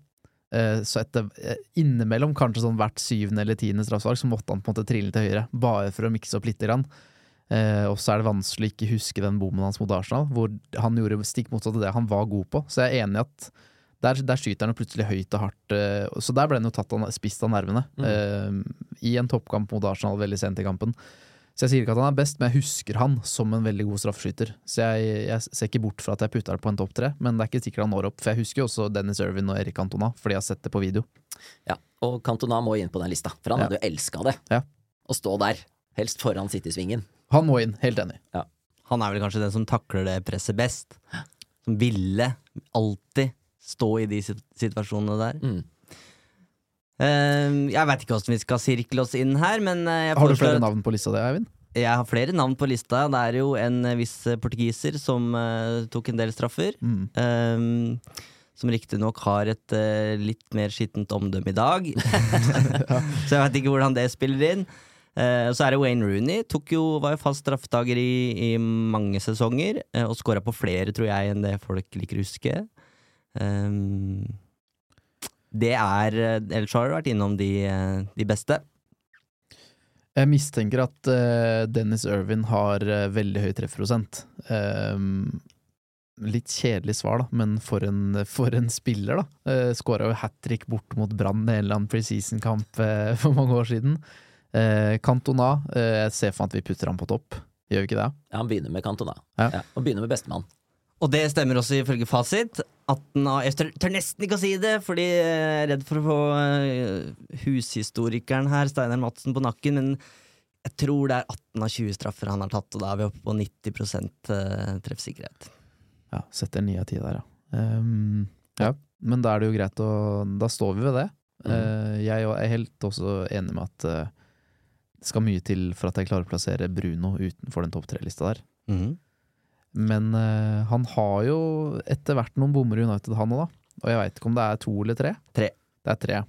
Eh, så etter, eh, innimellom, kanskje sånn hvert syvende eller tiende straffespark, så måtte han på en måte trille til høyre, bare for å mikse opp lite grann. Eh, og så er det vanskelig å ikke huske den bommen hans mot Arsenal, hvor han gjorde stikk motsatt av det han var god på. Så jeg er enig i at Der, der skyter han plutselig høyt og hardt, eh, så der ble han jo tatt av, spist av nervene. eh, I en toppkamp mot Arsenal veldig sent i kampen. Så jeg sier ikke at han er best, men jeg husker han som en veldig god straffeskytter. Så jeg, jeg ser ikke bort fra at jeg putter han på en topp tre, men det er ikke sikkert han når opp. For jeg husker jo også Dennis Irvin og Erik Cantona, fordi jeg har sett det på video. Ja, og Cantona må inn på den lista, for han Ja. hadde jo elska det. Ja. Å stå der, helst foran City-svingen. Han må inn, helt enig. Han er vel kanskje den som takler det presset best. Som ville alltid stå i de situasjonene der. Mm. Uh, jeg veit ikke hvordan vi skal sirkle oss inn her, men eh, jeg Har du flere navn på lista di, Eivind? Jeg har flere navn på lista. Det er jo en eh, viss eh, portugiser som uh, tok en del straffer. Mm. Um, som riktignok har et uh, litt mer skittent omdømme i dag. Så jeg vet ikke hvordan det spiller inn. Eh, så er det Wayne Rooney. Jo, var jo fast straffetaker i, i mange sesonger, eh, og skåra på flere, tror jeg, enn det folk liker å huske. Um, det er eller Ellers har du vært innom de, eh, de beste. Jeg mistenker at eh, Dennis Irvin har eh, veldig høy treffprosent. Um, litt kjedelig svar, da, men for en, for en spiller, da. Uh, Skåra jo hat trick bort mot Brann i en eller annen preseason-kamp eh, for mange år siden. Uh, Cantona, eh, jeg ser for meg at vi putter ham på topp. Gjør vi ikke det? Ja, han begynner med Cantona. Ja. Ja, og begynner med bestemann. Og det stemmer også ifølge fasit. 18 av, jeg tør, nesten ikke å si det, fordi jeg er redd for å få eh, hushistorikeren her, Steinar Madsen, på nakken. Men jeg tror det er 18 av 20 straffer han har tatt, og da er vi oppe på 90 eh, treffsikkerhet. Ja, setter ni av ti der, ja. Um, ja. Men da er det jo greit å Da står vi ved det. Eh, jeg er helt også enig med at eh, det skal mye til for at jeg klarer å plassere Bruno utenfor den topp tre-lista der. Men uh, han har jo etter hvert noen bommer i United, han òg, da. Og jeg veit ikke om det er to eller tre. Tre. Det er tre.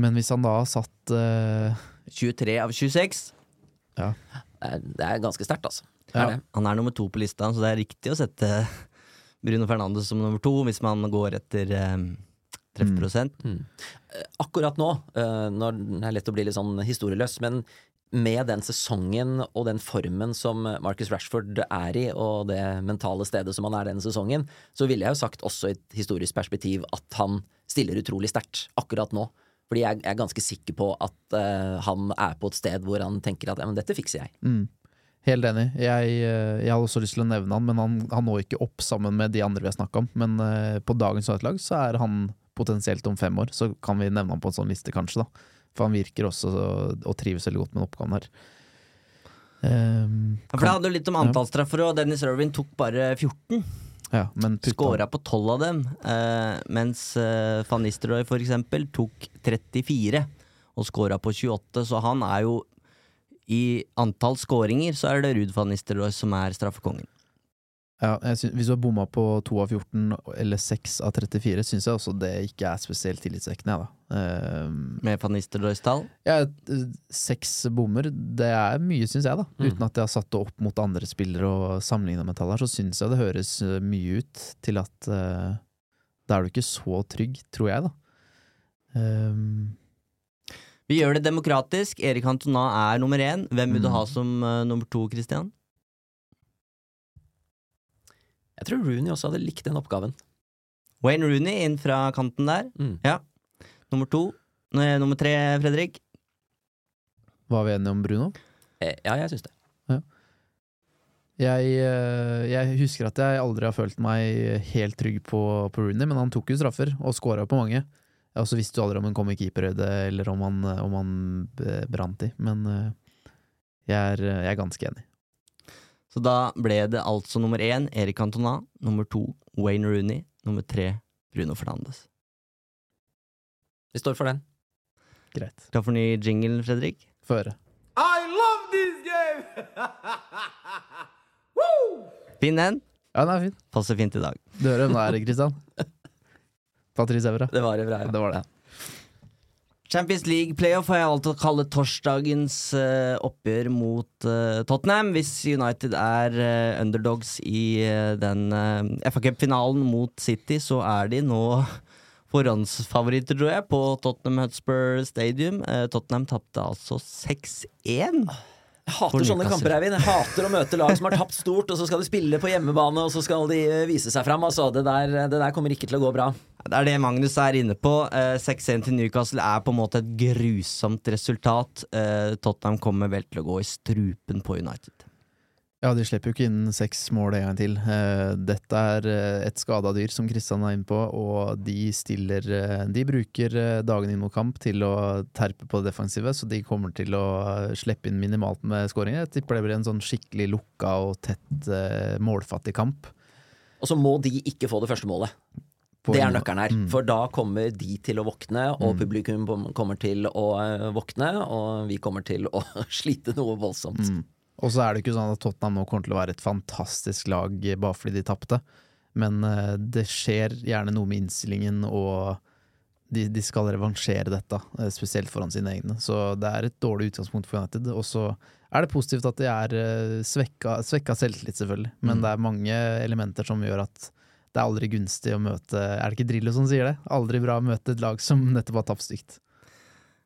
Men hvis han da har satt uh, 23 av 26. Ja. Det er, ganske sterkt, altså. Ja. er det. Han er nummer to på lista, så det er riktig å sette Bruno Fernandes som nummer to, hvis man går etter eh, treffprosent. Akkurat nå, eh, når det er lett å bli litt sånn historieløs, men med den sesongen og den formen som Marcus Rashford er i, og det mentale stedet som han er denne sesongen, så ville jeg jo sagt også i et historisk perspektiv at han stiller utrolig sterkt akkurat nå. Fordi jeg er ganske sikker på at eh, han er på et sted hvor han tenker at ja, men dette fikser jeg. Mm. Helt enig. Jeg, eh, jeg hadde også lyst til å nevne han, men han, han når ikke opp sammen med de andre vi har snakka om. Men eh, på dagens United-lag så er han potensielt om fem år, så kan vi nevne han på en sånn liste, kanskje. da For han virker også og trives veldig godt med den oppgaven her. Um, Ja, For det handler litt om antallstreffer, og Dennis Irvin tok bare 14. ja, Skåra på 12 av dem, uh, mens uh, van Nistelrooy eksempel tok 34 og skåra på 28, så han er jo i antall skåringer så er det Ruud van Nistelrooy som er straffekongen. Ja, syns- hvis du har bomma på 2 av 14 eller 6 av 34, syns jeg også det ikke er spesielt tillitvekkende. jeg, Um, Med van Nistelrooys tall. Ja, eh, seks bommer, det er mye, syns jeg, da. Mm. Uten at jeg har satt det opp mot andre spillere og sammenligna med tall her, så syns jeg det høres eh, mye ut til at uh, da er du ikke så trygg, tror jeg, da. Um, Vi gjør det demokratisk. Erik Cantona er nummer én. Hvem vil du Mm. ha som uh, nummer to, Christian? Jeg tror Rooney også hadde likt den oppgaven. Wayne Rooney inn fra kanten der. Mm. Ja. Nummer to. Nei, nummer tre, Fredrik. var vi enige om Bruno? Eh, Ja, jeg syns det. Jeg, eh, jeg husker at jeg aldri har følt meg helt trygg på, på Rooney, men han tok jo straffer, og scora på mange. Og så visste du aldri om han kom i keeperhøyde, eller om han, om han brant i. Men eh, jeg er, jeg er ganske enig. Så da ble det altså nummer én Erik Cantona, nummer to Wayne Rooney, nummer tre Bruno Fernandes. Vi står for den. Greit. Klar for ny jingle, Fredrik? Få høre. I love this game! Fin den. Ja, den er fin. Passer fint i dag. Du hører hvem det er, Kristian? Patrice Evra. Det var Evra. Ja, det var det. Champions League playoff har jeg valgt å kalle torsdagens uh, oppgjør mot uh, Tottenham. Hvis United er uh, underdogs i den FA Cup-finalen mot City, så er de nå forhåndsfavoritter, tror jeg, på Tottenham Hotspur Stadium. Tottenham tapte altså 6-1. Jeg hater sånne kamper, Eivind. Jeg hater å møte lag som har tapt stort, og så skal de spille på hjemmebane, og så skal de vise seg fram. Altså, det, der, det der kommer ikke til å gå bra. Det er det Magnus er inne på. Eh, 6-1 til Newcastle er på en måte et grusomt resultat. Eh, Tottenham kommer vel til å gå i strupen på United. Ja, de slipper jo ikke inn seks mål en gang til. Eh, dette er eh, et skada dyr, som Kristian er inne på, og de stiller eh, De bruker dagen inn mot kamp til å terpe på det defensive, så de kommer til å slippe inn minimalt med skåringer. Jeg tipper det blir en sånn skikkelig lukka og tett målfattig kamp. Og så må de ikke få det første målet. Det er nøkkelen her. Mm. For da kommer de til å våkne, og mm. publikum kommer til å våkne, og vi kommer til å slite noe voldsomt. Mm. Og så er det ikke sånn at Tottenham nå kommer til å være et fantastisk lag bare fordi de tapte, men uh, det skjer gjerne noe med innstillingen, og de, de skal revansjere dette, spesielt foran sine egne. Så det er et dårlig utgangspunkt for United. Og så er det positivt at de er svekka, svekka selvtillit, selvfølgelig, men mm. det er mange elementer som gjør at det er aldri gunstig å møte Er det ikke Drillo som sier det? Aldri bra å møte et lag som nettopp har tapt stygt.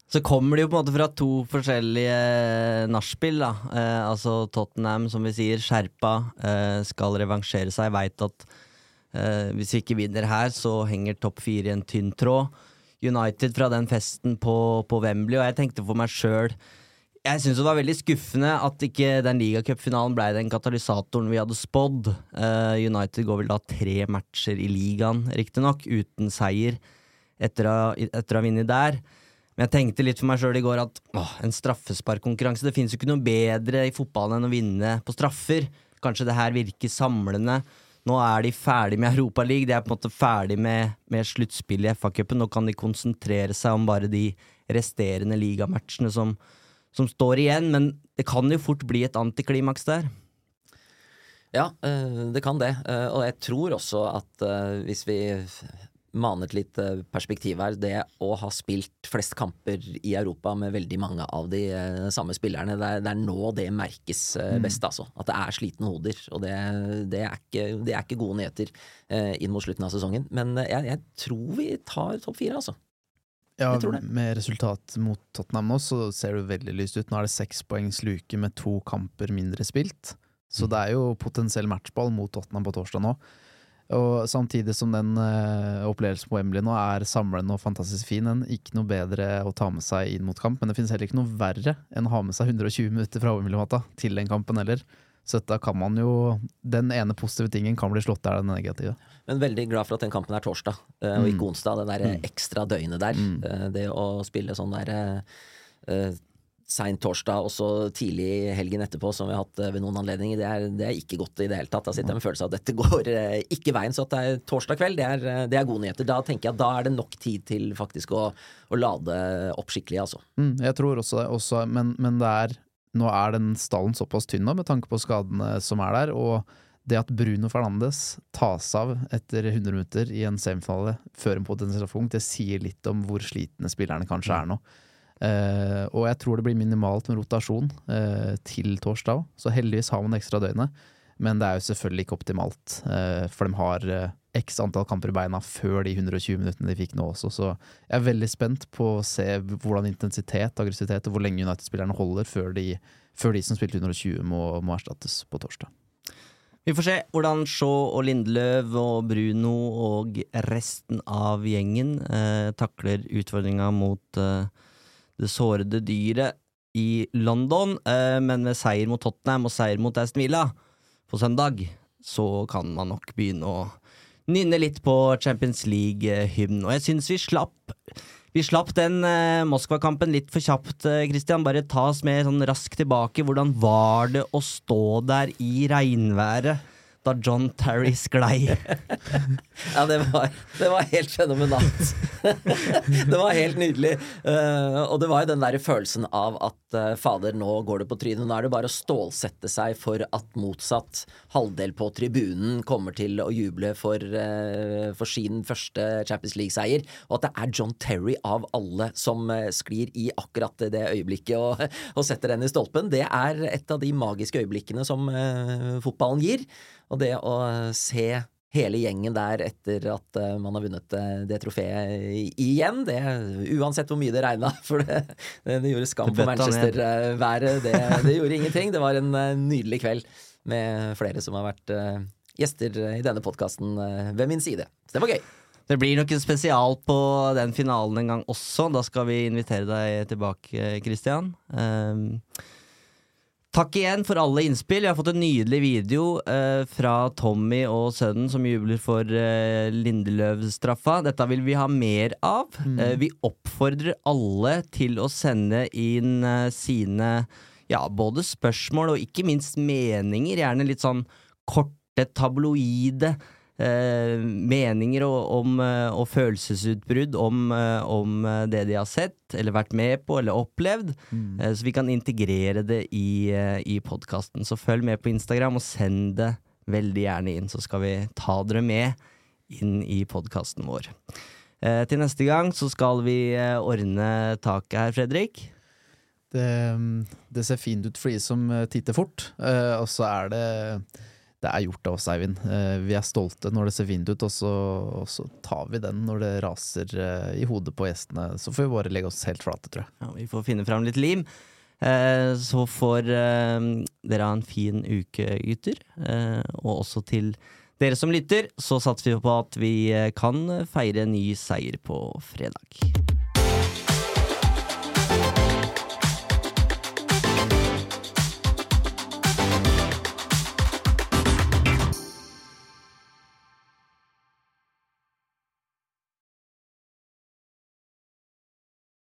Så kommer de jo på en måte fra to forskjellige nachspiel. Eh, altså Tottenham, som vi sier, skjerpa, eh, skal revansjere seg. Veit at eh, hvis vi ikke vinner her, så henger topp fire i en tynn tråd. United fra den festen på, på Wembley, og jeg tenkte for meg sjøl jeg syns det var veldig skuffende at ikke den ligacupfinalen ble den katalysatoren vi hadde spådd. Uh, United går vel da tre matcher i ligaen, riktignok, uten seier etter å, etter ha vunnet der. Men jeg tenkte litt for meg sjøl i går at åh, en straffesparkkonkurranse Det finnes jo ikke noe bedre i fotballen enn å vinne på straffer. Kanskje det her virker samlende. Nå er de ferdig med Europaligaen. De er på en måte ferdig med, med sluttspillet i FA-cupen. Nå kan de konsentrere seg om bare de resterende ligamatchene som, som står igjen. Men det kan jo fort bli et antiklimaks der. Ja, eh, det kan det. Eh, og jeg tror også at eh, hvis vi manet litt perspektiv her. Det å ha spilt flest kamper i Europa med veldig mange av de samme spillerne, det er, det er nå det merkes mm. best, altså. At det er slitne hoder. Og det, det, er, ikke, det er, ikke, gode nyheter inn mot slutten av sesongen. Men jeg, jeg tror vi tar topp fire, altså. Ja, med resultat mot Tottenham nå, så ser det veldig lyst ut. Nå er det seks poengs luke med to kamper mindre spilt. Så mm. det er jo potensiell matchball mot Tottenham på torsdag nå. Og samtidig som den uh, opplevelsen på Wembley nå er samlende og fantastisk fin, den ikke noe bedre å ta med seg inn mot kamp, men det finnes heller ikke noe verre enn å ha med seg 120 minutter fra Wembley-matta til den kampen heller. Så da kan man jo Den ene positive tingen kan bli slått der, den negative. Men veldig glad for at den kampen er torsdag, uh, og ikke mm. onsdag. Det der mm. ekstra døgnet der. Mm. Uh, det å spille sånn der seint torsdag og så tidlig helgen etterpå, som vi har hatt eh, ved noen anledninger, det er, det er ikke godt i det hele tatt. Da sitter jeg med følelsen av at dette går eh, ikke veien. Så at det er torsdag kveld, det er, eh, det er gode nyheter. Da tenker jeg at da er det nok tid til faktisk å, å lade opp skikkelig, altså. Mm, jeg tror også det, også, men, men det er nå er den stallen såpass tynn nå, med tanke på skadene som er der. og det at Bruno Fernandes tas av etter 100 minutter i en semifinale før en potensiell punkt, det sier litt om hvor slitne spillerne kanskje er nå. Uh, og jeg tror det blir minimalt med rotasjon uh, til torsdag. Så heldigvis har man ekstra døgnet, men det er jo selvfølgelig ikke optimalt. Uh, for de har x antall kamper i beina før de 120 minuttene de fikk nå også. Så jeg er veldig spent på å se hvordan intensitet, aggressivitet og hvor lenge United-spillerne holder før de, før de, som spilte 120 må, må erstattes på torsdag. Vi får se hvordan Shaw og Lindløv og Bruno og resten av gjengen takler utfordringa mot det sårede dyret i London, eh, men med seier mot Tottenham og seier mot Aston Villa på søndag, så kan man nok begynne å nynne litt på Champions League-hymnen. Og jeg syns vi slapp vi slapp den eh, Moskva-kampen litt for kjapt, eh, Christian. Bare ta oss med sånn raskt tilbake. Hvordan var det å stå der i regnværet? Da John Terry sklei. ja, det var, det var, helt fenomenalt. det var helt nydelig. Uh, og det var jo den der følelsen av at uh, fader, nå går det på trynet. Nå er det bare å stålsette seg for at motsatt halvdel på tribunen kommer til å juble for, uh, for sin første Champions League-seier. Og at det er John Terry av alle som sklir i akkurat det øyeblikket og, og, setter den i stolpen. Det er et av de magiske øyeblikkene som fotballen gir. Og det å se hele gjengen der etter at eh, man har vunnet eh, det trofeet igjen. Det, uansett hvor mye det regna, for det, det, gjorde skam på. Manchester-været. Det, det gjorde ingenting. Det var en eh, nydelig kveld med flere som har vært eh, gjester i denne podkasten ved min side. Så det var gøy. Det blir nok en spesial på den finalen en gang også. Da skal vi invitere deg tilbake, Christian. Ehm, takk igjen for alle innspill. Jeg har fått en nydelig video eh, fra Tommy og sønnen som jubler for eh, Lindeløv-straffa. Dette vil vi ha mer av. Eh, vi oppfordrer alle til å sende inn eh, sine ja, både spørsmål og ikke minst meninger. Gjerne litt sånn korte, tabloide eh, meninger og, om, eh, og følelsesutbrudd om, eh, om det de har sett, eller vært med på, eller opplevd. Eh, så vi kan integrere det i, i podkasten. Så følg med på Instagram, og send det veldig gjerne inn, så skal vi ta dere med inn i podkasten vår. Eh, til neste gang så skal vi ordne taket her, Fredrik. Det, det ser fint ut for de som titter fort, og så er det det er gjort av oss, Eivind. Eh, vi er stolte når det ser fint ut, og så, og så tar vi den når det raser eh, i hodet på gjestene. Så får vi bare legge oss helt flate, tror jeg. Ja, vi får finne fram litt lim. Eh, så får dere ha en fin uke, gutter. Og også til dere som lytter, så satser vi på at vi kan feire ny seier på fredag.